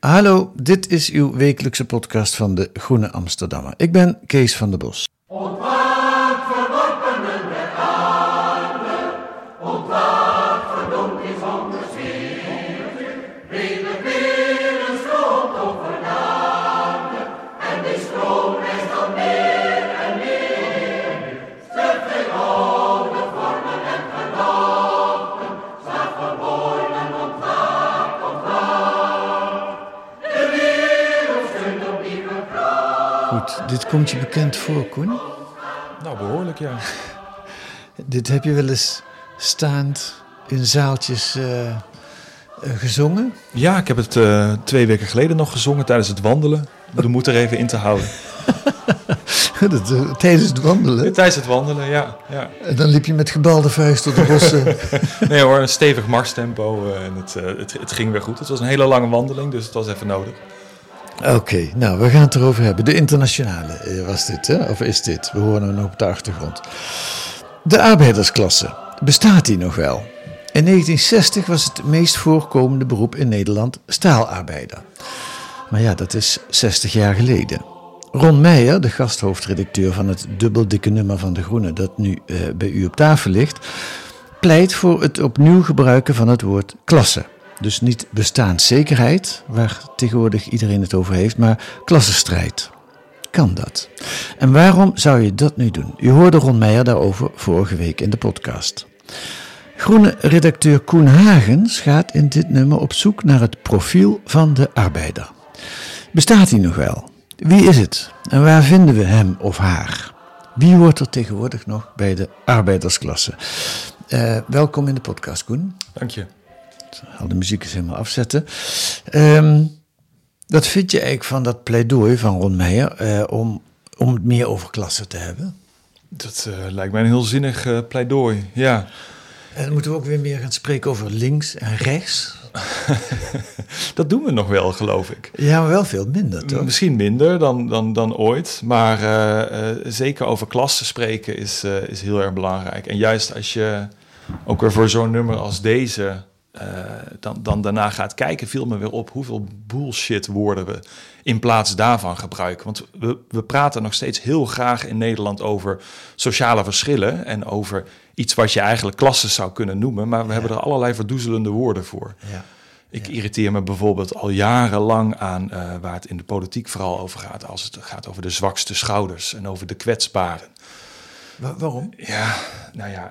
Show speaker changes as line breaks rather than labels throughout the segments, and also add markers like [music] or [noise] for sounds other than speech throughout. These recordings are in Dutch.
Hallo, dit is uw wekelijkse podcast van de Groene Amsterdammer. Ik ben Kees van der Bos. Dit komt je bekend voor, Koen.
Nou, behoorlijk ja. [laughs]
Dit heb je wel eens staand in zaaltjes eh, eh, gezongen.
Ja, ik heb het eh, twee weken geleden nog gezongen tijdens het wandelen. De moed er even in te houden. [laughs]
Tijdens het wandelen.
Tijdens het wandelen, ja. ja.
En dan liep je met gebalde vuist door de bossen. [laughs]
Nee hoor, een stevig marstempo en het, het, het ging weer goed. Het was een hele lange wandeling, dus het was even nodig.
Oké, nou, we gaan het erover hebben. De internationale eh, was dit, hè? of is dit? We horen hem nog op de achtergrond. De arbeidersklasse, bestaat die nog wel? In 1960 was het meest voorkomende beroep in Nederland staalarbeider. Maar ja, dat is 60 jaar geleden. Ron Meijer, de gasthoofdredacteur van het dubbeldikke nummer van De Groene, dat nu eh, bij u op tafel ligt, pleit voor het opnieuw gebruiken van het woord klasse. Dus niet bestaanszekerheid, waar tegenwoordig iedereen het over heeft, maar klassenstrijd. Kan dat? En waarom zou je dat nu doen? U hoorde Ron Meijer daarover vorige week in de podcast. Groene redacteur Koen Hagens gaat in dit nummer op zoek naar het profiel van de arbeider. Bestaat hij nog wel? Wie is het? En waar vinden we hem of haar? Wie wordt er tegenwoordig nog bij de arbeidersklasse? Eh, welkom in de podcast, Koen.
Dank je.
Al de muziek is helemaal afzetten. Ehm, wat vind je eigenlijk van dat pleidooi van Ron Meijer eh, om, om het meer over klassen te hebben?
Dat eh, lijkt mij een heel zinnig eh, pleidooi, ja.
En dan moeten we ook weer meer gaan spreken over links en rechts. [laughs]
Dat doen we nog wel, geloof ik.
Ja, maar wel veel minder, toch?
Misschien minder dan, dan, dan ooit, maar zeker over klassen spreken is, is heel erg belangrijk. En juist als je ook weer voor zo'n nummer als deze eh, dan, dan daarna gaat kijken, viel me weer op hoeveel bullshit woorden we in plaats daarvan gebruiken. Want we, we praten nog steeds heel graag in Nederland over sociale verschillen en over iets wat je eigenlijk klassen zou kunnen noemen, maar we hebben er allerlei verdoezelende woorden voor.
Ja.
Ik irriteer me bijvoorbeeld al jarenlang aan eh, waar het in de politiek vooral over gaat. Als het gaat over de zwakste schouders en over de kwetsbaren.
Wa- waarom?
Ja, nou ja,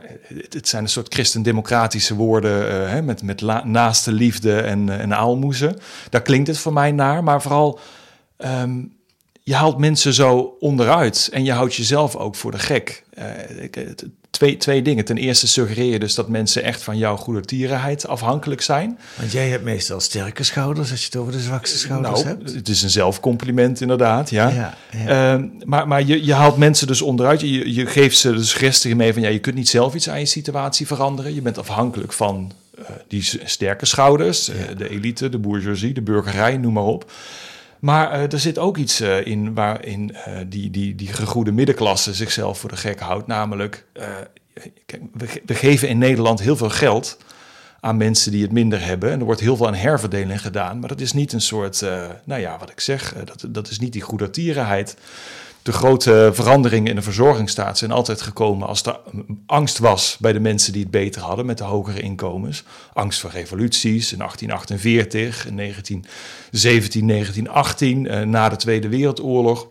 het, zijn een soort christendemocratische woorden eh, hè, met, met naaste liefde en, eh, en aalmoezen. Daar klinkt het voor mij naar, maar vooral ehm, je haalt mensen zo onderuit en je houdt jezelf ook voor de gek. Eh, het- twee, twee dingen. Ten eerste suggereer je dus dat mensen echt van jouw goedertierenheid afhankelijk zijn.
Want jij hebt meestal sterke schouders als je het over de zwakste schouders
Nou,
hebt.
het is een zelfcompliment inderdaad, ja.
Ja, ja.
Ehm, maar maar je, je haalt mensen dus onderuit. Je, je geeft ze de suggestie mee van... ja, je kunt niet zelf iets aan je situatie veranderen. Je bent afhankelijk van eh, die sterke schouders. eh, de elite, de bourgeoisie, de burgerij, noem maar op. Maar eh, er zit ook iets eh, in waarin eh, die, die, die gegoede middenklasse zichzelf voor de gek houdt. Namelijk, we, ge- we geven in Nederland heel veel geld aan mensen die het minder hebben. En er wordt heel veel aan herverdeling gedaan. Maar dat is niet een soort, nou ja, wat ik zeg, dat, dat is niet die goedertierenheid. De grote veranderingen in de verzorgingsstaat zijn altijd gekomen als er angst was bij de mensen die het beter hadden met de hogere inkomens. Angst voor revoluties in 1848, in 1917, 1918, na de Tweede Wereldoorlog.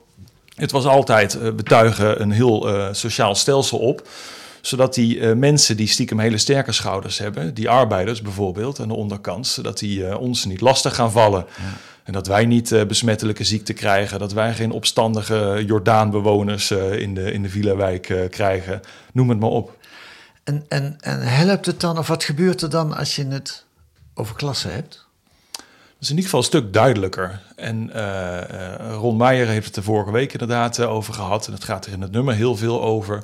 Het was altijd uh, betuigen een heel uh, sociaal stelsel op zodat die uh, mensen die stiekem hele sterke schouders hebben, die arbeiders bijvoorbeeld aan de onderkant, zodat die uh, ons niet lastig gaan vallen. Ja. En dat wij niet uh, besmettelijke ziekten krijgen, dat wij geen opstandige Jordaanbewoners in de, in de Villa-wijk krijgen. Noem het maar op.
En, en, en helpt het dan, of wat gebeurt er dan als je het over klassen hebt?
Dat is in ieder geval een stuk duidelijker. En Ron Meijer heeft het de vorige week inderdaad over gehad. En het gaat er in het nummer heel veel over.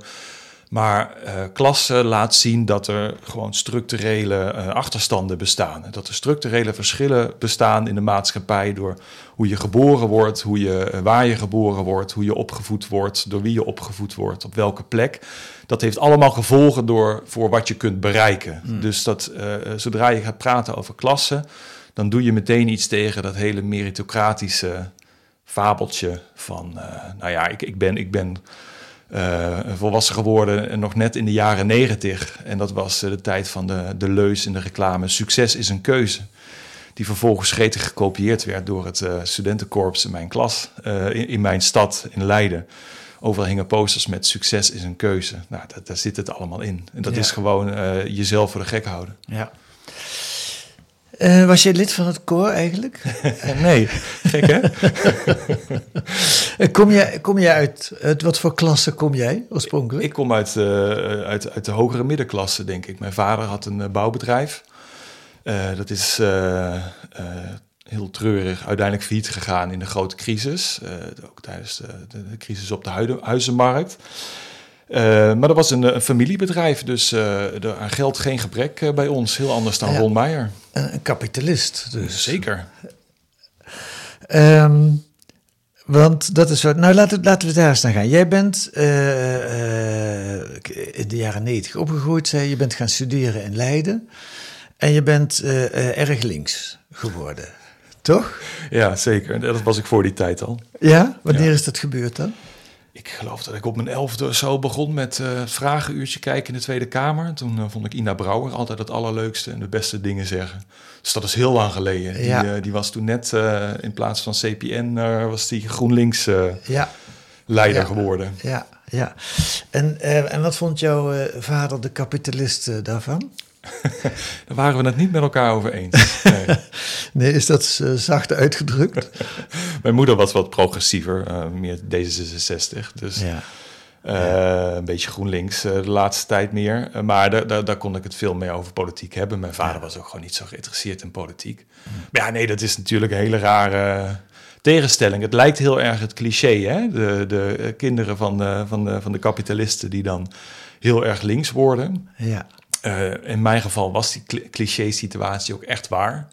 Maar uh, klasse laat zien dat er gewoon structurele uh, achterstanden bestaan. Dat er structurele verschillen bestaan in de maatschappij door hoe je geboren wordt, hoe je, uh, waar je geboren wordt, hoe je opgevoed wordt, door wie je opgevoed wordt, op welke plek. Dat heeft allemaal gevolgen door, voor wat je kunt bereiken. Hmm. Dus dat, zodra je gaat praten over klasse, dan doe je meteen iets tegen dat hele meritocratische fabeltje van, nou ja, ik, ik ben. Ik ben uh, volwassen geworden nog net in de jaren negentig. En dat was uh, de tijd van de, de leus in de reclame. Succes is een keuze. Die vervolgens gretig gekopieerd werd door het uh, studentenkorps in mijn klas, in, in, mijn stad, in Leiden. Overal hingen posters met succes is een keuze. Nou, dat, daar zit het allemaal in. En dat ja. is gewoon jezelf voor de gek houden.
Ja. Uh, was je lid van het koor eigenlijk? [laughs]
nee, gek hè? [laughs]
kom, jij, kom jij uit, uit, wat voor klasse kom jij oorspronkelijk?
Ik kom uit, uh, uit, uit de hogere middenklasse, denk ik. Mijn vader had een uh, bouwbedrijf. dat is heel treurig uiteindelijk failliet gegaan in de grote crisis. ook tijdens de, de, de, crisis op de huizenmarkt. Uh, maar dat was een, een familiebedrijf, dus uh, er aan geld geen gebrek bij ons. Heel anders dan ja, Ron Meijer.
Een, een, kapitalist dus.
Zeker.
Um, want dat is wat... Nou, laten, laten we daar eens naar gaan. Jij bent in de jaren negentig opgegroeid, zei je. bent gaan studeren in Leiden. En je bent erg links geworden, toch?
Ja, zeker. Dat was ik voor die tijd al.
Ja? Wanneer ja. is dat gebeurd dan?
Ik geloof dat ik op mijn elfde zo begon met uh, vragenuurtje kijken in de Tweede Kamer. Toen uh, vond ik Ina Brouwer altijd het allerleukste en de beste dingen zeggen. Dus dat is heel lang geleden. Ja. Die, uh, die, was toen net in plaats van CPN was die GroenLinks ja. leider
ja.
geworden.
Ja, ja. En, en wat vond jouw vader, de kapitalist, daarvan? [laughs]
Daar waren we het niet met elkaar over eens. Nee, [laughs]
nee is dat uh, zacht uitgedrukt? [laughs]
Mijn moeder was wat progressiever, uh, meer D66. Dus ja. Uh, ja. een beetje GroenLinks de laatste tijd meer. maar daar, daar, kon ik het veel meer over politiek hebben. Mijn vader ja. was ook gewoon niet zo geïnteresseerd in politiek. Maar ja, nee, dat is natuurlijk een hele rare tegenstelling. Het lijkt heel erg het cliché, hè? De, de kinderen van de, van, de, van de kapitalisten die dan heel erg links worden.
Ja.
Uh, in mijn geval was die cliché-situatie ook echt waar.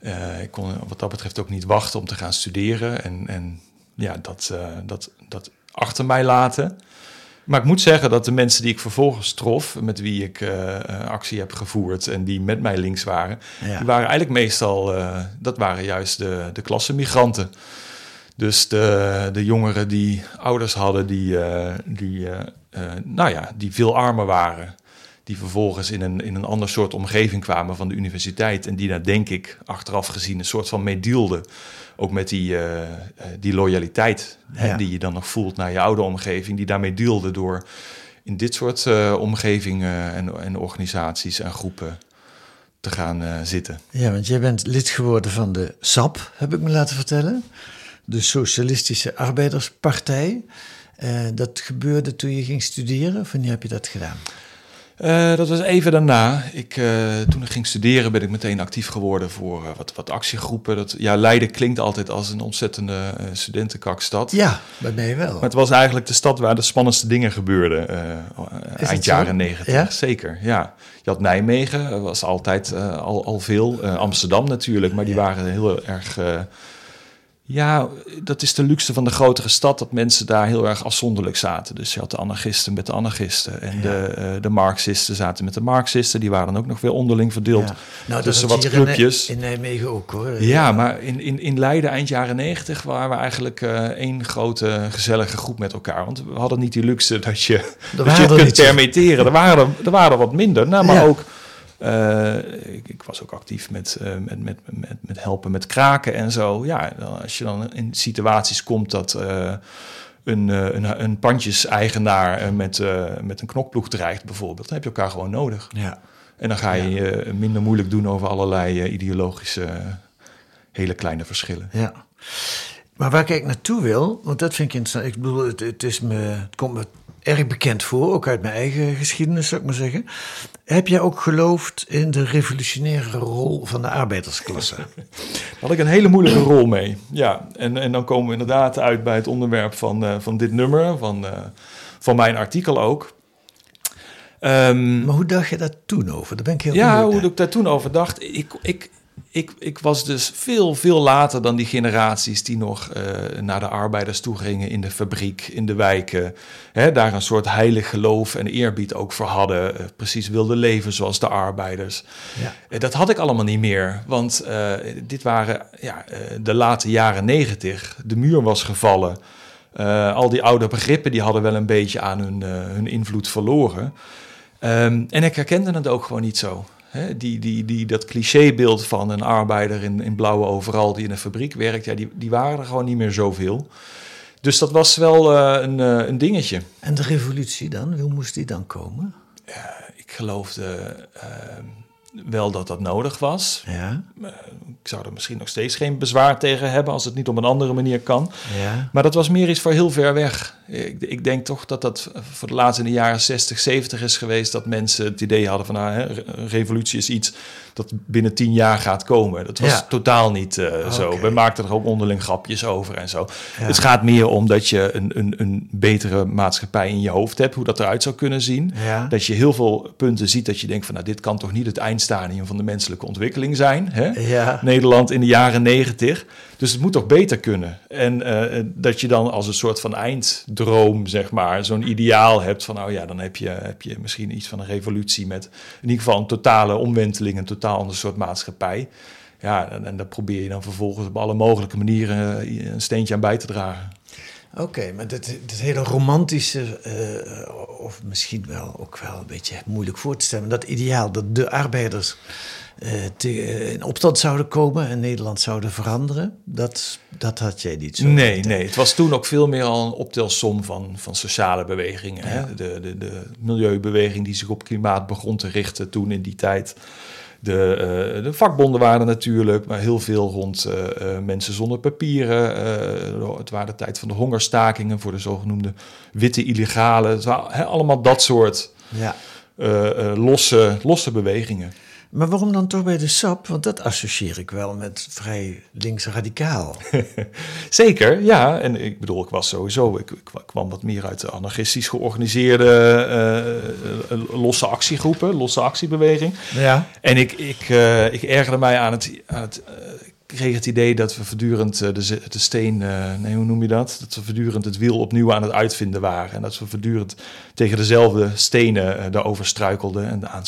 Uh, ik kon wat dat betreft ook niet wachten om te gaan studeren en, en ja, dat, uh, dat, dat achter mij laten. Maar ik moet zeggen dat de mensen die ik vervolgens trof, met wie ik actie heb gevoerd en die met mij links waren, ja. die waren eigenlijk meestal, dat waren juist de, de klassemigranten. Dus de, de jongeren die ouders hadden die, die, nou ja, die veel armer waren die vervolgens in een, in een ander soort omgeving kwamen van de universiteit. En die daar, denk ik, achteraf gezien een soort van meedeelden. Ook met die, uh, die loyaliteit ja. hè, die je dan nog voelt naar je oude omgeving. Die daarmee deelde door in dit soort uh, omgevingen en, en organisaties en groepen te gaan uh, zitten.
Ja, want jij bent lid geworden van de SAP, heb ik me laten vertellen. De Socialistische Arbeiderspartij. dat gebeurde toen je ging studeren. Of wanneer heb je dat gedaan?
Uh, dat was even daarna. Ik, uh, toen ik ging studeren ben ik meteen actief geworden voor uh, wat, wat actiegroepen. Dat, ja, Leiden klinkt altijd als een ontzettende studentenkakstad.
Ja, bij mij wel.
Maar het was eigenlijk de stad waar de spannendste dingen gebeurden eind jaren negentig. Ja? Zeker, ja. Je had Nijmegen, was altijd al, al veel. Amsterdam natuurlijk, maar die ja. waren heel erg Ja, dat is de luxe van de grotere stad, dat mensen daar heel erg afzonderlijk zaten. Dus je had de anarchisten met de anarchisten en de, eh, de marxisten zaten met de marxisten. Die waren ook nog weer onderling verdeeld
Ja. Nou,
tussen
dat
wat clubjes.
In, Nijmegen ook hoor.
Ja, maar in, in, in Leiden eind jaren negentig waren we eigenlijk eh, één grote gezellige groep met elkaar. Want we hadden niet die luxe dat je, dat je kunt permitteren. Er waren er, er waren er wat minder. Nou, maar ook, ik, ik was ook actief met, eh, met, met, met, met helpen met kraken en zo. Ja, dan, als je dan in situaties komt dat... eh, een, eh, een, een pandjeseigenaar eh, met, eh, met een knokploeg dreigt bijvoorbeeld, dan heb je elkaar gewoon nodig.
Ja.
En dan ga je je minder moeilijk doen over allerlei eh, ideologische eh, hele kleine verschillen.
Ja. Maar waar ik eigenlijk naartoe wil, want dat vind ik interessant. Ik bedoel, het, het, is me, het komt me erg bekend voor, ook uit mijn eigen geschiedenis, zou ik maar zeggen. Heb jij ook geloofd in de revolutionaire rol van de arbeidersklasse? [laughs]
Daar had ik een hele moeilijke rol mee. Ja, en, en dan komen we inderdaad uit bij het onderwerp van, eh, van dit nummer, van, eh, van mijn artikel ook. Ehm,
maar hoe dacht je daar toen over? Daar ben ik heel
ja, hoe ik daar toen over dacht. Ik, ik, ik, ik was dus veel, veel later dan die generaties die nog eh, naar de arbeiders toe gingen in de fabriek, in de wijken. Hè, daar een soort heilig geloof en eerbied ook voor hadden. eh, precies wilden leven zoals de arbeiders.
Ja.
Eh, dat had ik allemaal niet meer. Want dit waren ja, de late jaren negentig. De muur was gevallen. Al die oude begrippen die hadden wel een beetje aan hun, hun invloed verloren. Ehm, en ik herkende het ook gewoon niet zo. Hè, die, die, die, dat clichébeeld van een arbeider in, in blauwe overal die in een fabriek werkt, ja, die, die waren er gewoon niet meer zoveel. Dus dat was wel eh, een, eh, een dingetje.
En de revolutie dan? Hoe moest die dan komen?
Ik geloofde ehm, wel dat dat nodig was.
Ja,
Ik zou er misschien nog steeds geen bezwaar tegen hebben als het niet op een andere manier kan.
ja.
Maar dat was meer iets voor heel ver weg. Ik, ik denk toch dat dat voor de laatste in de jaren 60, 70 is geweest... dat mensen het idee hadden van nou, hè, een revolutie is iets dat binnen tien jaar gaat komen. Dat was
Ja.
totaal niet eh, zo.
Oké.
We maakten er ook onderling grapjes over en zo. Het gaat meer om dat je een, een, een betere maatschappij in je hoofd hebt... hoe dat eruit zou kunnen zien. Dat je heel veel punten ziet dat je denkt van... nou, dit kan toch niet het eindstadium van de menselijke ontwikkeling zijn. Hè?
Ja.
Nederland in de jaren negentig. Dus het moet toch beter kunnen. En eh, dat je dan als een soort van einddroom, zeg maar, zo'n ideaal hebt van, nou ja, dan heb je, heb je misschien iets van een revolutie met in ieder geval een totale omwenteling, een totaal ander soort maatschappij. Ja, en, en daar probeer je dan vervolgens op alle mogelijke manieren eh, een steentje aan bij te dragen.
Oké, maar dit hele romantische, eh, of misschien wel ook wel een beetje moeilijk voor te stellen, dat ideaal dat de arbeiders eh, te- eh, in opstand zouden komen en Nederland zouden veranderen, dat, dat had jij niet zo.
Nee, nee, het was toen ook veel meer al een optelsom van, van sociale bewegingen. Hè? De, de, de milieubeweging die zich op klimaat begon te richten toen in die tijd. De, eh, de vakbonden waren natuurlijk, maar heel veel rond eh, eh, mensen zonder papieren. Het waren de tijd van de hongerstakingen voor de zogenoemde witte waren hè, allemaal dat soort
Ja.
losse, losse bewegingen.
Maar waarom dan toch bij de SAP? Want dat associeer ik wel met vrij links-radicaal. [laughs]
Zeker, ja. En ik bedoel, ik was sowieso, ik, ik kwam wat meer uit de anarchistisch georganiseerde eh, eh, losse actiegroepen, losse actiebeweging.
Ja.
En ik, ik, eh, ik ergerde mij aan het, aan het eh, ik kreeg het idee dat we voortdurend eh, de, de steen, eh, nee, hoe noem je dat? Dat we voortdurend het wiel opnieuw aan het uitvinden waren. En dat we voortdurend tegen dezelfde stenen eh, daarover struikelden en aan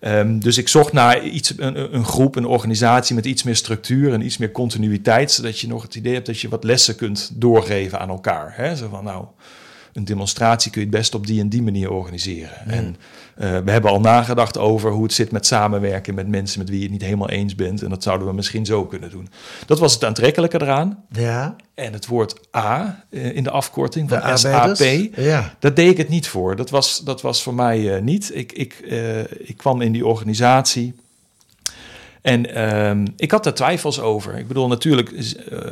Ehm, dus ik zocht naar iets, een, een groep, een organisatie met iets meer structuur en iets meer continuïteit, zodat je nog het idee hebt dat je wat lessen kunt doorgeven aan elkaar. Hè? Zo van, nou, een demonstratie kun je het best op die en die manier organiseren. En eh, we hebben al nagedacht over hoe het zit met samenwerken met mensen met wie je het niet helemaal eens bent. En dat zouden we misschien zo kunnen doen. Dat was het aantrekkelijke eraan.
Ja.
En het woord A eh, in de afkorting
De
van SAP.
arbeiders. Ja.
Daar deed ik het niet voor. Dat was, dat was voor mij eh, niet. Ik, ik, ik kwam in die organisatie. En ehm, ik had daar twijfels over. Ik bedoel, natuurlijk, eh, eh,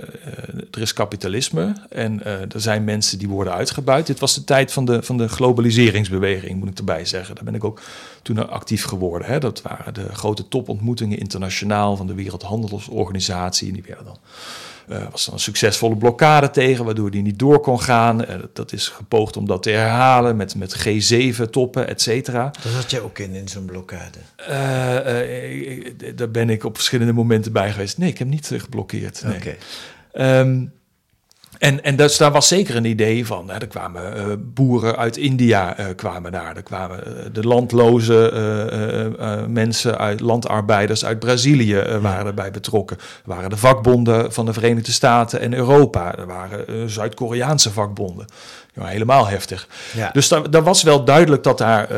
er is kapitalisme en eh, er zijn mensen die worden uitgebuit. Dit was de tijd van de, van de globaliseringsbeweging, moet ik erbij zeggen. Daar ben ik ook toen actief geworden. Hè. Dat waren de grote topontmoetingen internationaal van de Wereldhandelsorganisatie. En die werden dan was dan een succesvolle blokkade tegen, waardoor die niet door kon gaan. Eh, dat is gepoogd om dat te herhalen met, met G7-toppen, et cetera.
Daar zat jij ook in, in zo'n blokkade.
Eh, eh, daar ben ik op verschillende momenten bij geweest. Nee, ik heb niet eh, geblokkeerd. Nee.
Oké.
Ehm, en, en dus daar was zeker een idee van. Hè, er kwamen uh, boeren uit India uh, kwamen daar. Er kwamen uh, de landloze mensen, uit, landarbeiders uit Brazilië waren erbij betrokken. Er waren de vakbonden van de Verenigde Staten en Europa. Er waren Zuid-Koreaanse vakbonden. Ja, helemaal heftig. Ja. Dus daar, daar, was wel duidelijk dat daar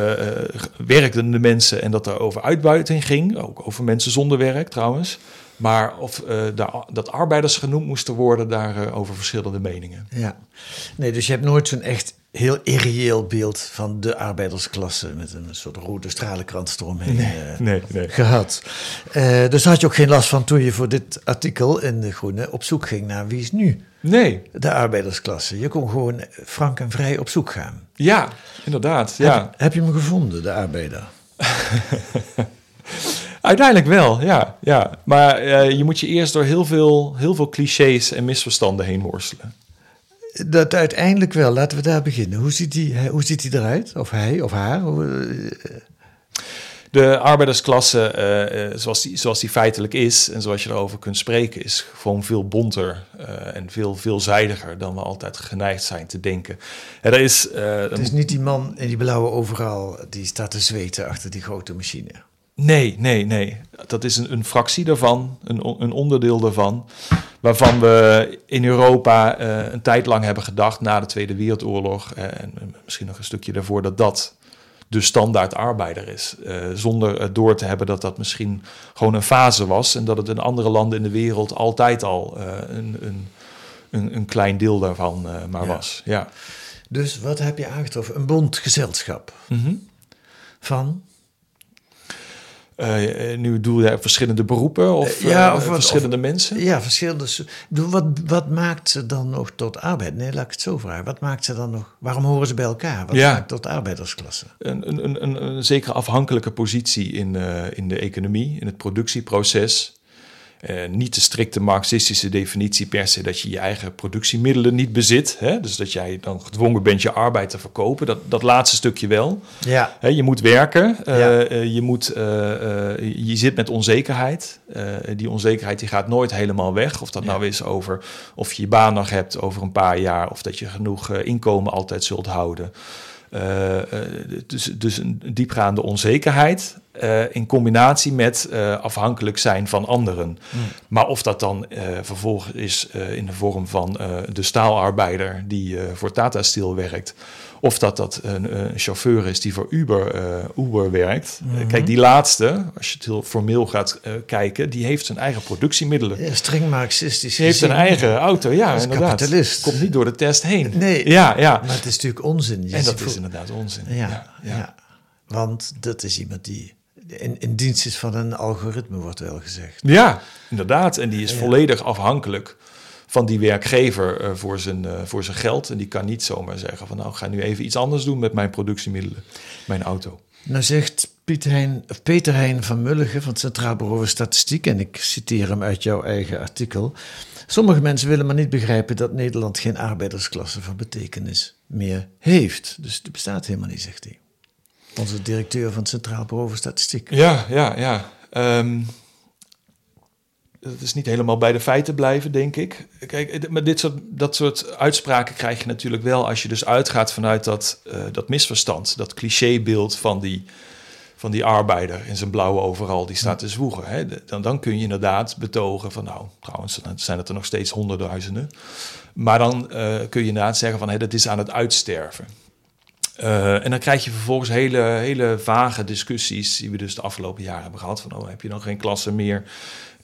werkten de mensen en dat er over uitbuiting ging. Ook over mensen zonder werk trouwens. Maar of uh, dat arbeiders genoemd moesten worden, daarover uh, over verschillende meningen.
Ja, nee, dus je hebt nooit zo'n echt heel irreëel beeld van de arbeidersklasse met een soort rode stralenkrans eromheen nee, uh, nee, nee. gehad. dus had je ook geen last van toen je voor dit artikel in De Groene op zoek ging naar wie is nu
nee.
de arbeidersklasse. Je kon gewoon frank en vrij op zoek gaan.
Ja, inderdaad. Ja.
Heb, heb je hem gevonden, de arbeider? [laughs]
Uiteindelijk wel, ja. ja. Maar uh, je moet je eerst door heel veel, heel veel clichés en misverstanden heen worstelen.
Dat uiteindelijk wel. Laten we daar beginnen. Hoe ziet hij, hoe ziet hij eruit? Of hij of haar?
De arbeidersklasse, uh, zoals, die, zoals die feitelijk is en zoals je erover kunt spreken, is gewoon veel bonter uh, en veel veelzijdiger dan we altijd geneigd zijn te denken. Is,
het is niet die man in die blauwe overal die staat te zweten achter die grote machine.
Nee, nee, nee. Dat is een, een fractie daarvan, een, een, onderdeel daarvan. Waarvan we in Europa uh, een tijd lang hebben gedacht, na de Tweede Wereldoorlog, uh, en misschien nog een stukje daarvoor, dat dat de standaard arbeider is. Uh, zonder door te hebben dat dat misschien gewoon een fase was en dat het in andere landen in de wereld altijd al een, een, een, een, klein deel daarvan maar ja. was. Ja.
Dus wat heb je aangetroffen? Een bondgezelschap mm -hmm. van
uh, nu doe je verschillende beroepen of, ja, of uh, verschillende of, mensen?
Ja, verschillende. Wat, wat maakt ze dan nog tot arbeid? Nee, laat ik het zo vragen. Wat maakt ze dan nog? Waarom horen ze bij elkaar? Wat ja. maakt tot arbeidersklasse?
Een, een, een, een, zekere afhankelijke positie in, uh, in de economie, in het productieproces. Uh, niet de strikte marxistische definitie per se dat je je eigen productiemiddelen niet bezit. Hè? Dus dat jij dan gedwongen bent je arbeid te verkopen. Dat, dat laatste stukje wel.
Ja.
Hè, je moet werken. Uh, ja. uh, je, moet, je zit met onzekerheid. die onzekerheid die gaat nooit helemaal weg. Of dat ja. nou is over of je je baan nog hebt over een paar jaar. Of dat je genoeg inkomen altijd zult houden. Uh, dus, dus een diepgaande onzekerheid uh, in combinatie met uh, afhankelijk zijn van anderen. Mm. Maar of dat dan vervolgens is in de vorm van de staalarbeider die voor Tata Steel werkt, of dat dat een, een chauffeur is die voor Uber, Uber werkt. Mm-hmm. kijk, die laatste, als je het heel formeel gaat kijken, die heeft zijn eigen productiemiddelen.
Ja, streng marxistisch.
Die heeft een eigen auto, ja, inderdaad.
Kapitalist.
Komt niet door de test heen.
Nee,
ja, ja.
maar het is natuurlijk onzin. Je
en dat is inderdaad onzin.
Ja, ja, ja. want dat is iemand die in, in dienst is van een algoritme, wordt wel gezegd.
Ja, inderdaad. En die is volledig afhankelijk van die werkgever uh, voor, zijn, uh, voor zijn geld. En die kan niet zomaar zeggen van nou, ga nu even iets anders doen met mijn productiemiddelen, mijn auto.
Nou zegt Piet Hein, Peter Hein van Mulligen van het Centraal Bureau voor Statistiek, en ik citeer hem uit jouw eigen artikel. Sommige mensen willen maar niet begrijpen dat Nederland geen arbeidersklasse van betekenis meer heeft. Dus het bestaat helemaal niet, zegt hij. Onze directeur van het Centraal Bureau voor Statistiek.
Ja, ja, ja. Um, het is niet helemaal bij de feiten blijven, denk ik. Kijk, maar dit soort, dat soort uitspraken krijg je natuurlijk wel als je dus uitgaat vanuit dat, uh, dat misverstand, dat clichébeeld van die, van die arbeider in zijn blauwe overal die staat te zwoegen. Hè. Dan, dan kun je inderdaad betogen van, nou, trouwens zijn het er nog steeds honderdduizenden. Maar dan uh, kun je inderdaad zeggen van, hé, dat is aan het uitsterven. En dan krijg je vervolgens hele, hele vage discussies, die we dus de afgelopen jaren hebben gehad. Van, oh, heb je dan geen klasse meer?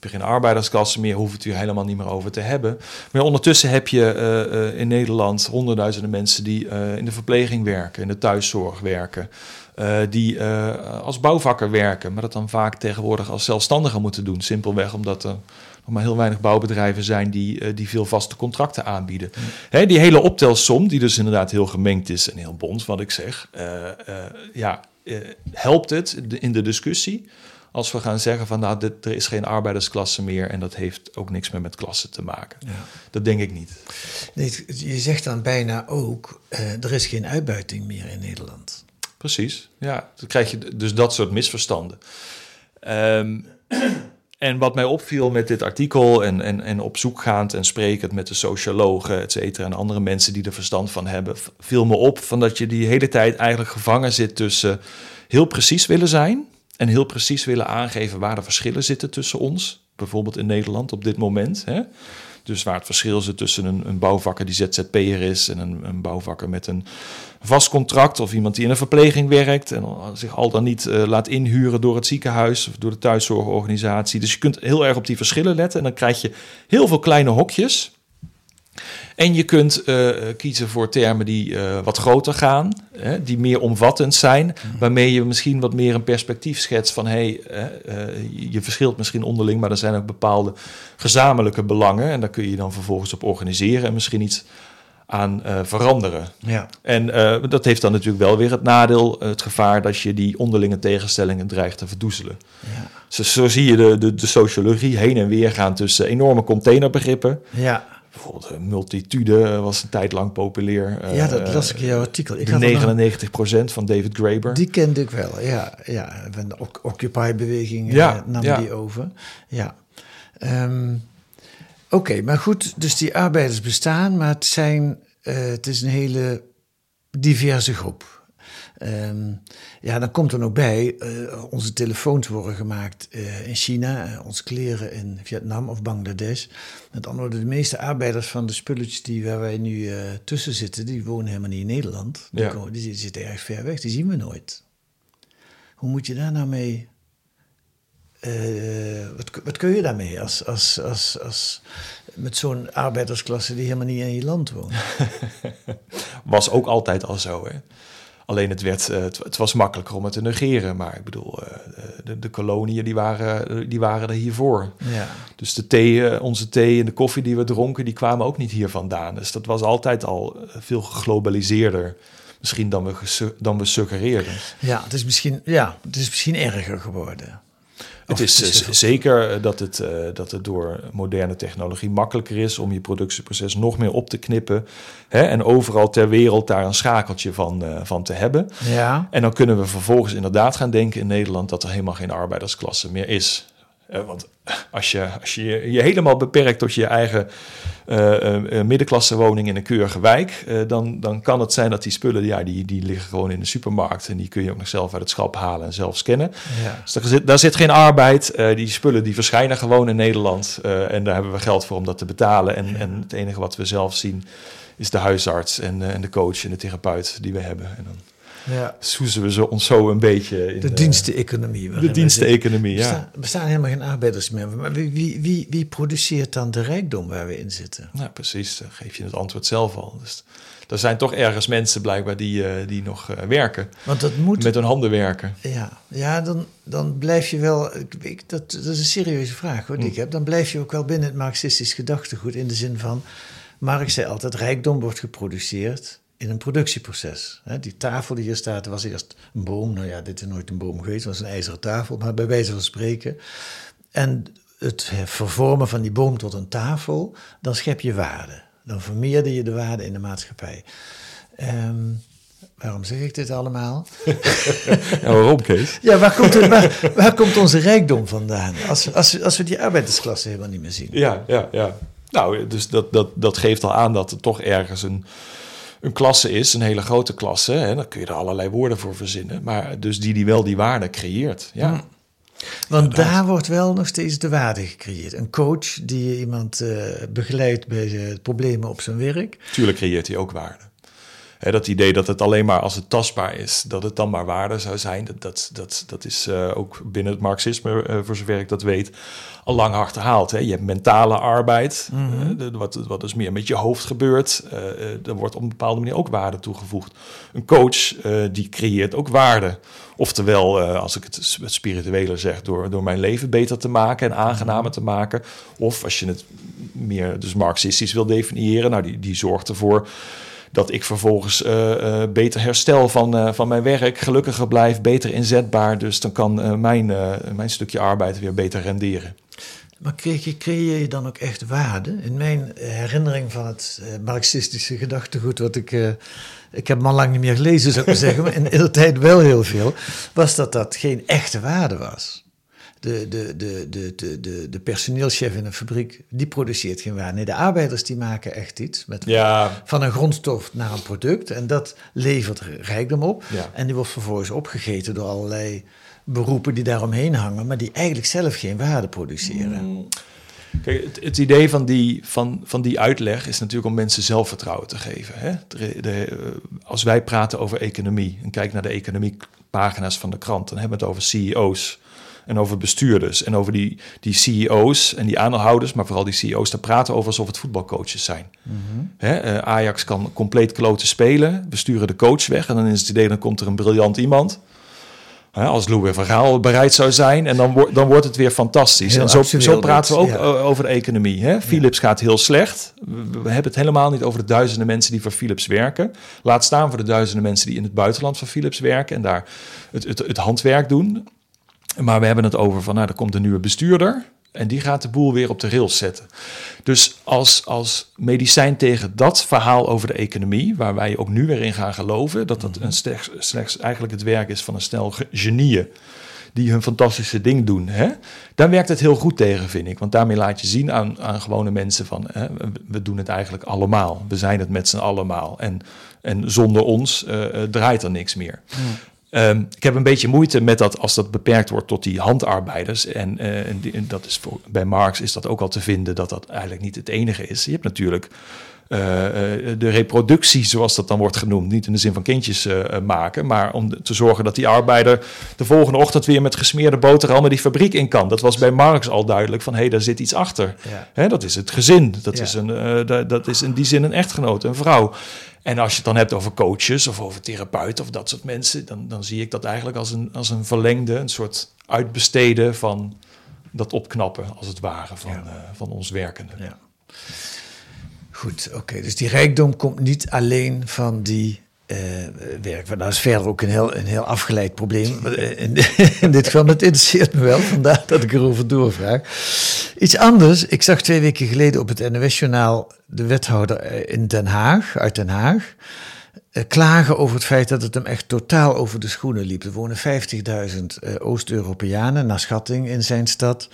Heb je geen arbeidersklasse meer? Hoef het hier helemaal niet meer over te hebben. Maar ondertussen heb je uh, uh, in Nederland honderdduizenden mensen die in de verpleging werken, in de thuiszorg werken. die als bouwvakker werken, maar dat dan vaak tegenwoordig als zelfstandigen moeten doen. Simpelweg omdat er nog maar heel weinig bouwbedrijven zijn die, die veel vaste contracten aanbieden. Mm. Hè, die hele optelsom, die dus inderdaad heel gemengd is en heel bond, wat ik zeg, ja, helpt het in de discussie als we gaan zeggen van nou, dit, er is geen arbeidersklasse meer en dat heeft ook niks meer met klasse te maken. Ja. Dat denk ik niet.
Nee, je zegt dan bijna ook, er is geen uitbuiting meer in Nederland.
Precies, ja. Dan krijg je dus dat soort misverstanden. Um, [clears throat] en wat mij opviel met dit artikel en, en, en op zoek gaand en sprekend met de sociologen, et cetera, en andere mensen die er verstand van hebben, viel me op van dat je die hele tijd eigenlijk gevangen zit tussen heel precies willen zijn en heel precies willen aangeven waar de verschillen zitten tussen ons, bijvoorbeeld in Nederland op dit moment. Hè? Dus waar het verschil zit tussen een, een bouwvakker die ZZP'er is en een, een bouwvakker met een vast contract of iemand die in een verpleging werkt en zich al dan niet uh, laat inhuren door het ziekenhuis of door de thuiszorgorganisatie. Dus je kunt heel erg op die verschillen letten en dan krijg je heel veel kleine hokjes. En je kunt uh, kiezen voor termen die uh, wat groter gaan, hè, die meer omvattend zijn, mm. waarmee je misschien wat meer een perspectief schetst van hé, hey, uh, je verschilt misschien onderling, maar er zijn ook bepaalde gezamenlijke belangen en daar kun je dan vervolgens op organiseren en misschien iets aan veranderen.
Ja.
En dat heeft dan natuurlijk wel weer het nadeel, het gevaar dat je die onderlinge tegenstellingen dreigt te verdoezelen.
Ja.
Zo, zo zie je de, de, de sociologie heen en weer gaan tussen enorme containerbegrippen.
Ja.
Bijvoorbeeld uh, multitude was een tijd lang populair. Uh,
ja, dat las ik in jouw artikel. Ik
de 99 procent van David Graeber.
Die kende ik wel, ja. ja. Van de Occupy-beweging
ja,
nam
ja.
die over. Ja. Um, Oké, okay, maar goed, dus die arbeiders bestaan, maar het, zijn, het is een hele diverse groep. Um, ja, dan komt er nog bij, uh, onze telefoons worden gemaakt uh, in China, uh, onze kleren in Vietnam of Bangladesh. Met andere woorden, de meeste arbeiders van de spulletjes die waar wij nu tussen zitten, die wonen helemaal niet in Nederland. Die,
Ja.
komen, die zitten erg ver weg, die zien we nooit. Hoe moet je daar nou mee... wat, wat kun je daarmee als, als, als, als, met zo'n arbeidersklasse die helemaal niet in je land woont? [laughs]
Was ook altijd al zo, hè? Alleen het, werd, uh, het, het, was makkelijker om het te negeren. Maar ik bedoel, uh, de, de, koloniën die waren, die waren er hiervoor.
Ja.
Dus de thee, uh, onze thee en de koffie die we dronken, die kwamen ook niet hier vandaan. Dus dat was altijd al veel geglobaliseerder. Misschien dan we, dan we suggereerden.
Ja, het is misschien, ja, het is misschien erger geworden.
Het is, het is zeker dat het, uh, dat het door moderne technologie makkelijker is om je productieproces nog meer op te knippen. Hè, en overal ter wereld daar een schakeltje van, uh, van te hebben.
Ja.
En dan kunnen we vervolgens inderdaad gaan denken in Nederland dat er helemaal geen arbeidersklasse meer is. Uh, want als je, als je je helemaal beperkt tot je eigen uh, middenklasse woning in een keurige wijk, dan, dan kan het zijn dat die spullen, ja, die, die liggen gewoon in de supermarkt en die kun je ook nog zelf uit het schap halen en zelf scannen.
Ja.
Dus daar zit, daar zit geen arbeid. die spullen die verschijnen gewoon in Nederland en daar hebben we geld voor om dat te betalen. En, en het enige wat we zelf zien is de huisarts en, en de coach en de therapeut die we hebben. En dan
ja.
soezen we zo, ons zo een beetje in
de diensteconomie.
De diensteconomie, ja.
Er bestaan helemaal geen arbeiders meer. Maar wie, wie, wie, wie, produceert dan de rijkdom waar we in zitten?
Nou, precies. Dan geef je het antwoord zelf al. Dus er zijn toch ergens mensen blijkbaar die, uh, die nog uh, werken.
Want dat moet...
Met hun handen werken.
Ja, ja dan, dan blijf je wel... Ik, dat, dat is een serieuze vraag hoor, die
Hmm.
ik heb. Dan blijf je ook wel binnen het marxistisch gedachtegoed. In de zin van... Marx zei altijd, rijkdom wordt geproduceerd in een productieproces. Die tafel die hier staat, was eerst een boom. Nou ja, dit is nooit een boom geweest, het was een ijzeren tafel, maar bij wijze van spreken. En het vervormen van die boom tot een tafel, dan schep je waarde. Dan vermeerder je de waarde in de maatschappij. Um, waarom zeg ik dit allemaal? [laughs]
ja, waarom, Kees?
Ja, waar komt, het, waar, waar komt onze rijkdom vandaan? Als, als, als we die arbeidersklasse helemaal niet meer zien.
Ja, ja, ja. Nou, dus dat, dat, dat geeft al aan dat er toch ergens een een klasse is, een hele grote klasse, hè, dan kun je er allerlei woorden voor verzinnen. Maar dus die die wel die waarde creëert. Ja.
Hmm. Want daar wordt wel nog steeds de waarde gecreëerd. Een coach die iemand uh, begeleidt bij de problemen op zijn werk.
Tuurlijk creëert hij ook waarde. Dat idee dat het alleen maar als het tastbaar is, dat het dan maar waarde zou zijn, dat, dat, dat, dat is uh, ook binnen het marxisme, uh, voor zover ik dat weet, al lang hard gehaald. Hè. Je hebt mentale arbeid, mm -hmm. uh, wat, wat dus meer met je hoofd gebeurt. Er wordt op een bepaalde manier ook waarde toegevoegd. Een coach die creëert ook waarde. Oftewel, als ik het, het spirituele zeg, door, door mijn leven beter te maken en aangenamer te maken. Of als je het meer dus marxistisch wil definiëren, nou die, die zorgt ervoor dat ik vervolgens uh, uh, beter herstel van, uh, van mijn werk, gelukkiger blijf, beter inzetbaar. Dus dan kan mijn, mijn stukje arbeid weer beter renderen.
Maar creëer, je dan ook echt waarde? In mijn herinnering van het marxistische gedachtegoed, wat ik, ik heb al lang niet meer gelezen, zou ik maar zeggen, maar in de tijd wel heel veel, was dat dat geen echte waarde was. De, de, de, de, de, de, de personeelschef in een fabriek, die produceert geen waar. Nee, de arbeiders die maken echt iets. Met,
Ja,
Van een grondstof naar een product. En dat levert rijkdom op.
Ja.
En die wordt vervolgens opgegeten door allerlei beroepen die daaromheen hangen, maar die eigenlijk zelf geen waarde produceren.
Kijk, het, het idee van die, van, van die uitleg is natuurlijk om mensen zelfvertrouwen te geven. Hè? De, de, eh, als wij praten over economie en kijk naar de economiepagina's van de krant, dan hebben we het over CEO's en over bestuurders en over die, die CEO's en die aandeelhouders, maar vooral die CEO's, daar praten over alsof het voetbalcoaches zijn. Hè? eh, Ajax kan compleet kloten spelen, we sturen de coach weg en dan is het idee, dan komt er een briljant iemand. Hè, als Louis van Gaal bereid zou zijn. En dan, wordt dan wordt het weer fantastisch.
Heel
en zo, zo praten we ook
ja.
o- over de economie. Hè? Philips gaat heel slecht. We, we hebben het helemaal niet over de duizenden mensen die voor Philips werken. Laat staan voor de duizenden mensen die in het buitenland voor Philips werken. En daar het, het, het handwerk doen. Maar we hebben het over van, nou, er komt een nieuwe bestuurder. En die gaat de boel weer op de rails zetten. Dus als, als medicijn tegen dat verhaal over de economie, waar wij ook nu weer in gaan geloven, dat dat een slechts, slechts eigenlijk het werk is van een stel ge- genieën die hun fantastische ding doen, hè? dan werkt het heel goed tegen, vind ik. Want daarmee laat je zien aan, aan gewone mensen van, hè, we- we doen het eigenlijk allemaal. We zijn het met z'n allemaal. En, en zonder ons eh, eh, draait er niks meer. Ehm, ik heb een beetje moeite met dat als dat beperkt wordt tot die handarbeiders. En, eh, en, dat is voor, bij Marx is dat ook al te vinden dat dat eigenlijk niet het enige is. Je hebt natuurlijk eh, eh, de reproductie, zoals dat dan wordt genoemd. Niet in de zin van kindjes eh, maken, maar om te zorgen dat die arbeider de volgende ochtend weer met gesmeerde boterham met die fabriek in kan. Dat was bij Marx al duidelijk van hé, hey, daar zit iets achter.
Ja.
Hè, dat is het gezin. Dat,
Ja.
is een, da- dat is in die zin een echtgenoot, een vrouw. En als je het dan hebt over coaches of over therapeuten of dat soort mensen, dan, dan zie ik dat eigenlijk als een, als een verlengde, een soort uitbesteden van dat opknappen, als het ware, van,
Ja.
van ons werkende.
Ja. Goed, oké. Dus die rijkdom komt niet alleen van die eh werk. Maar dat is verder ook een heel, een heel afgeleid probleem. Eh, In, [laughs] dit geval, het interesseert me wel, vandaar dat ik erover doorvraag. Iets anders. Ik zag twee weken geleden op het NOS-journaal de wethouder eh, in Den Haag, uit Den Haag, klagen over het feit dat het hem echt totaal over de schoenen liep. Er wonen 50.000 eh, Oost-Europeanen, naar schatting, in zijn stad.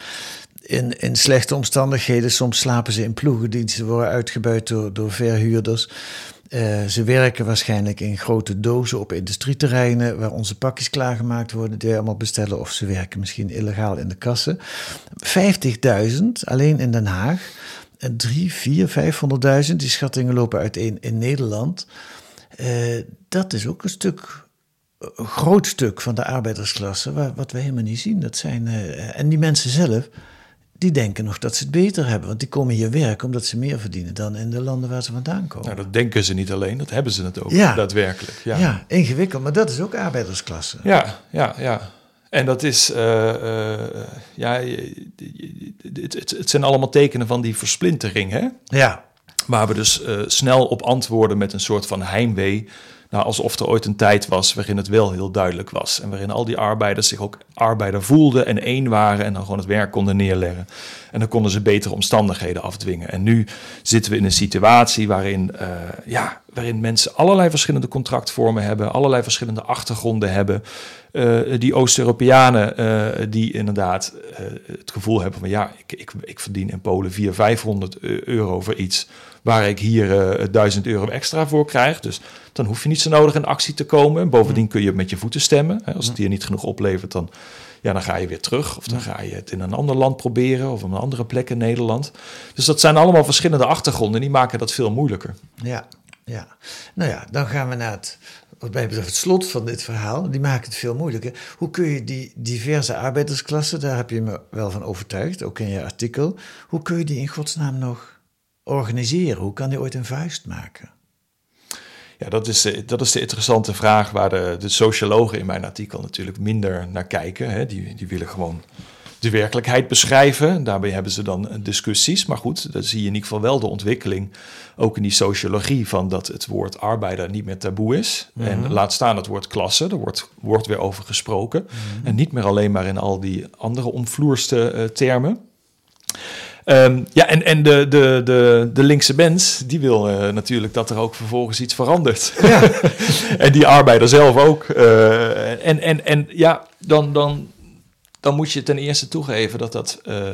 In, in slechte omstandigheden. Soms slapen ze in ploegendiensten, worden uitgebuit door, door verhuurders. Eh, ze werken waarschijnlijk in grote dozen op industrieterreinen waar onze pakjes klaargemaakt worden, die wij allemaal bestellen. Of ze werken misschien illegaal in de kassen. 50.000 alleen in Den Haag. En 3, 4, 500.000, die schattingen lopen uiteen in Nederland. Eh, dat is ook een stuk, een groot stuk van de arbeidersklasse, wat we helemaal niet zien. Dat zijn, eh, en die mensen zelf, die denken nog dat ze het beter hebben. Want die komen hier werken omdat ze meer verdienen dan in de landen waar ze vandaan komen.
Nou, dat denken ze niet alleen, dat hebben ze het ook
Ja.
daadwerkelijk.
ja.
Ja.
ingewikkeld, maar dat is ook arbeidersklasse.
Ja, ja, ja. En dat is, eh, eh, ja, het zijn allemaal tekenen van die versplintering, hè?
Ja,
Waar we dus eh, snel op antwoorden met een soort van heimwee. Nou, alsof er ooit een tijd was waarin het wel heel duidelijk was. En waarin al die arbeiders zich ook arbeider voelden en één waren. En dan gewoon het werk konden neerleggen. En dan konden ze betere omstandigheden afdwingen. En nu zitten we in een situatie waarin, eh, ja, waarin mensen allerlei verschillende contractvormen hebben. Allerlei verschillende achtergronden hebben. Eh, die Oost-Europeanen eh, die inderdaad eh, het gevoel hebben van ja, ik, ik, ik verdien in Polen 400, 500 euro voor iets waar ik hier eh 1000 euro extra voor krijg. Dus dan hoef je niet zo nodig in actie te komen. Bovendien kun je met je voeten stemmen. Als het hier niet genoeg oplevert, dan, ja, dan ga je weer terug. Of dan ga je het in een ander land proberen of op een andere plek in Nederland. Dus dat zijn allemaal verschillende achtergronden. Die maken dat veel moeilijker.
ja, ja. Nou ja, dan gaan we naar het, wat mij betreft, het slot van dit verhaal. Die maken het veel moeilijker. Hoe kun je die diverse arbeidersklassen, daar heb je me wel van overtuigd, ook in je artikel. Hoe kun je die in godsnaam nog organiseren? Hoe kan die ooit een vuist maken?
Ja, dat is, de, dat is de interessante vraag waar de, de sociologen in mijn artikel natuurlijk minder naar kijken. Hè. Die, die willen gewoon de werkelijkheid beschrijven. Daarbij hebben ze dan discussies. Maar goed, dan zie je in ieder geval wel de ontwikkeling, ook in die sociologie, van dat het woord arbeider niet meer taboe is. En laat staan het woord klasse, er wordt, wordt weer over gesproken. En niet meer alleen maar in al die andere omvloerste eh, termen. Ehm, ja, en, en de, de, de, de linkse mens, die wil eh, natuurlijk dat er ook vervolgens iets verandert. [laughs] en die arbeider zelf ook. Eh, en, en, en ja, dan, dan dan moet je ten eerste toegeven dat dat uh, uh,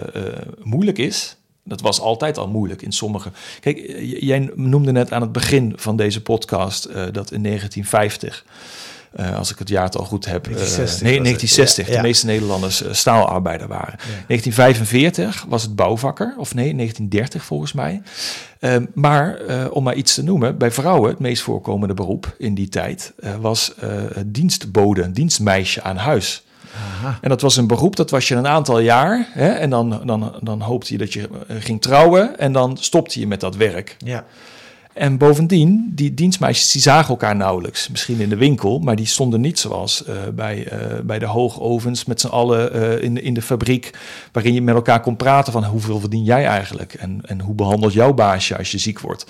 moeilijk is. Dat was altijd al moeilijk in sommige. Kijk, jij noemde net aan het begin van deze podcast uh, dat in 1950. Uh, als ik het jaartal goed heb.
1960,
uh, nee, 1960.
Ja, ja.
De meeste Nederlanders uh, staalarbeider waren. Ja. 1945 was het bouwvakker. Of nee, 1930 volgens mij. Ehm, maar om maar iets te noemen. Bij vrouwen, het meest voorkomende beroep in die tijd... was dienstbode, dienstmeisje aan huis. Aha. En dat was een beroep, dat was je een aantal jaar. Hè, en dan, dan, dan hoopte je dat je ging trouwen. En dan stopte je met dat werk.
Ja.
En bovendien, die dienstmeisjes die zagen elkaar nauwelijks. Misschien in de winkel, maar die stonden niet zoals uh, bij, uh, bij de hoogovens met z'n allen uh, in, in de fabriek. Waarin je met elkaar kon praten van hoeveel verdien jij eigenlijk? En, en hoe behandelt jouw baasje als je ziek wordt?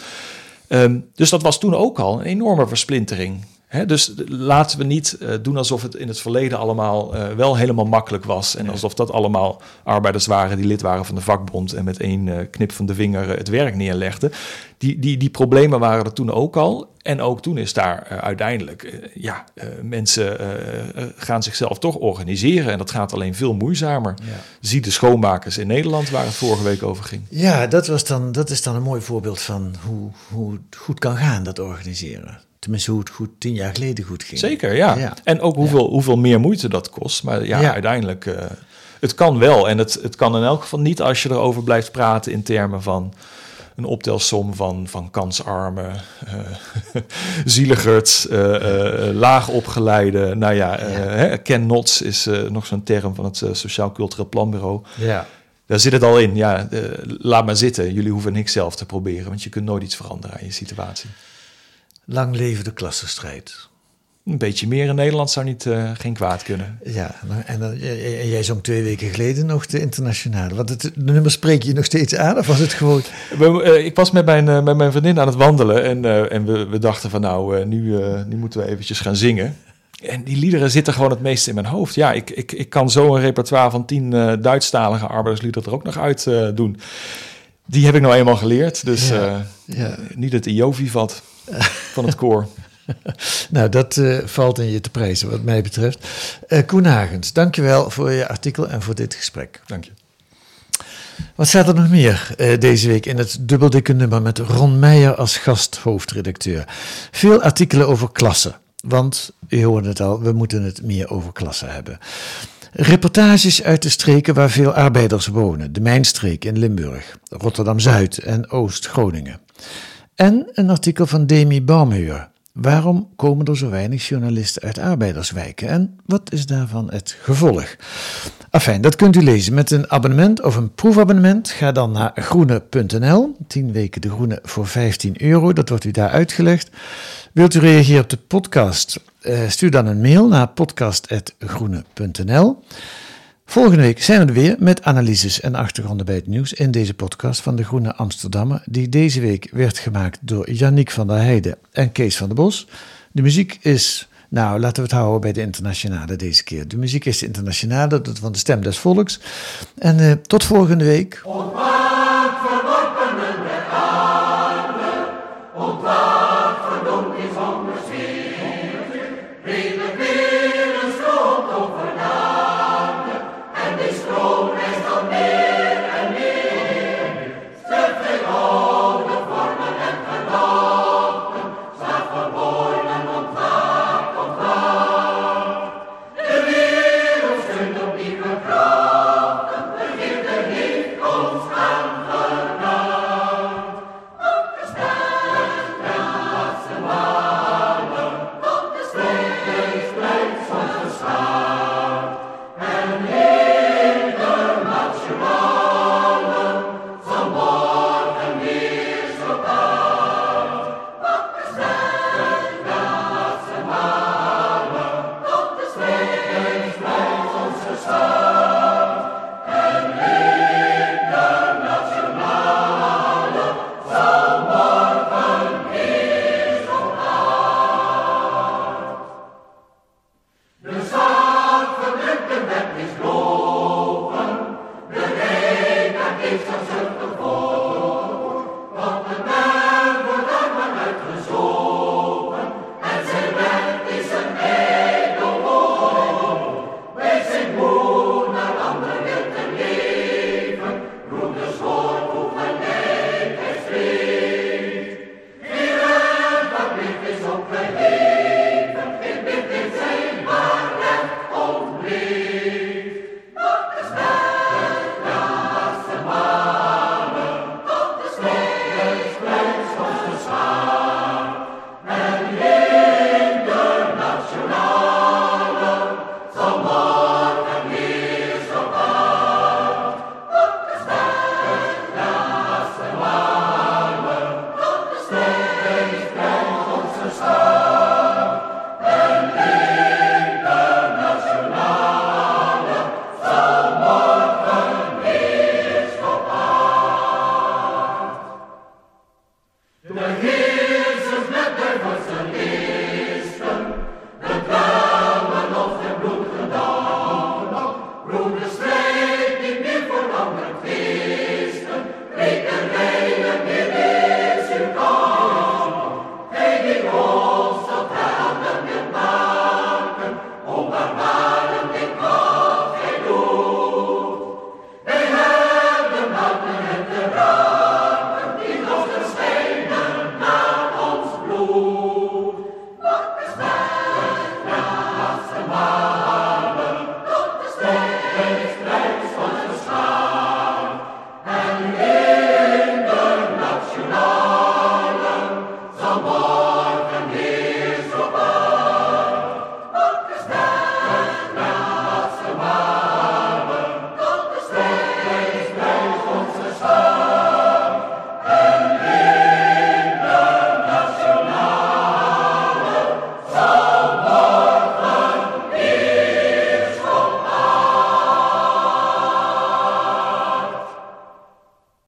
Um, dus dat was toen ook al een enorme versplintering. He, dus laten we niet uh, doen alsof het in het verleden allemaal uh, wel helemaal makkelijk was. En
Nee.
alsof dat allemaal arbeiders waren die lid waren van de vakbond en met één uh, knip van de vinger het werk neerlegden. Die, die, die problemen waren er toen ook al. En ook toen is daar uiteindelijk, ja, mensen gaan zichzelf toch organiseren. En dat gaat alleen veel moeizamer.
Ja.
Zie de schoonmakers in Nederland waar het vorige week over ging.
Ja, dat, was dan, dat is dan een mooi voorbeeld van hoe, hoe het goed kan gaan, dat organiseren. Tenminste, hoe het goed tien jaar geleden goed ging.
Zeker, ja.
Ja.
En ook hoeveel, hoeveel meer moeite dat kost. Maar ja,
Ja.
uiteindelijk, uh, het kan wel. En het, het kan in elk geval niet als je erover blijft praten in termen van een optelsom van, van kansarmen, uh, [laughs] zieligerts, uh, laag opgeleide. Nou ja, Ken Nots is nog zo'n term van het Sociaal Cultureel Planbureau.
Ja.
Daar zit het al in. Ja, laat maar zitten. Jullie hoeven niks zelf te proberen, want je kunt nooit iets veranderen aan je situatie.
Lang leven de klassenstrijd.
Een beetje meer in Nederland zou niet, uh, geen kwaad kunnen.
Ja, en, dan, en jij zong twee weken geleden nog de internationale. Want het de nummer spreek je nog steeds aan, of was het gewoon... [laughs]
We, uh, ik was met mijn, met mijn vriendin aan het wandelen en, eh, en we, we dachten van nou, nu, nu moeten we eventjes gaan zingen. En die liederen zitten gewoon het meest in mijn hoofd. Ja, ik, ik, ik kan zo een repertoire van tien Duitsstalige arbeidersliederen er ook nog uit doen. Die heb ik nou eenmaal geleerd, dus
Ja, ja.
niet het Iovivat van het koor. [laughs]
nou, dat uh, valt in je te prijzen wat mij betreft. Uh, Koen Hagens, dankjewel voor je artikel en voor dit gesprek.
Dank je.
Wat staat er nog meer uh, deze week in het dubbeldikke nummer met Ron Meijer als gasthoofdredacteur? Veel artikelen over klassen, want u hoorde het al, we moeten het meer over klassen hebben. Reportages uit de streken waar veel arbeiders wonen, de Mijnstreek in Limburg, Rotterdam-Zuid en Oost-Groningen. En een artikel van Demi Baumhuur. Waarom komen er zo weinig journalisten uit arbeiderswijken en wat is daarvan het gevolg? Afijn, dat kunt u lezen met een abonnement of een proefabonnement. Ga dan naar groene.nl, 10 weken de groene voor 15 euro, dat wordt u daar uitgelegd. Wilt u reageren op de podcast? Uh, stuur dan een mail naar podcast.groene.nl. Volgende week zijn we er weer met analyses en achtergronden bij het nieuws in deze podcast van de Groene Amsterdammer, die deze week werd gemaakt door Yannick van der Heijden en Kees van der Bos. De muziek is, nou laten we het houden bij de internationale deze keer. De muziek is de internationale, dat van de Stem des Volks. En uh, tot volgende week.
Heeft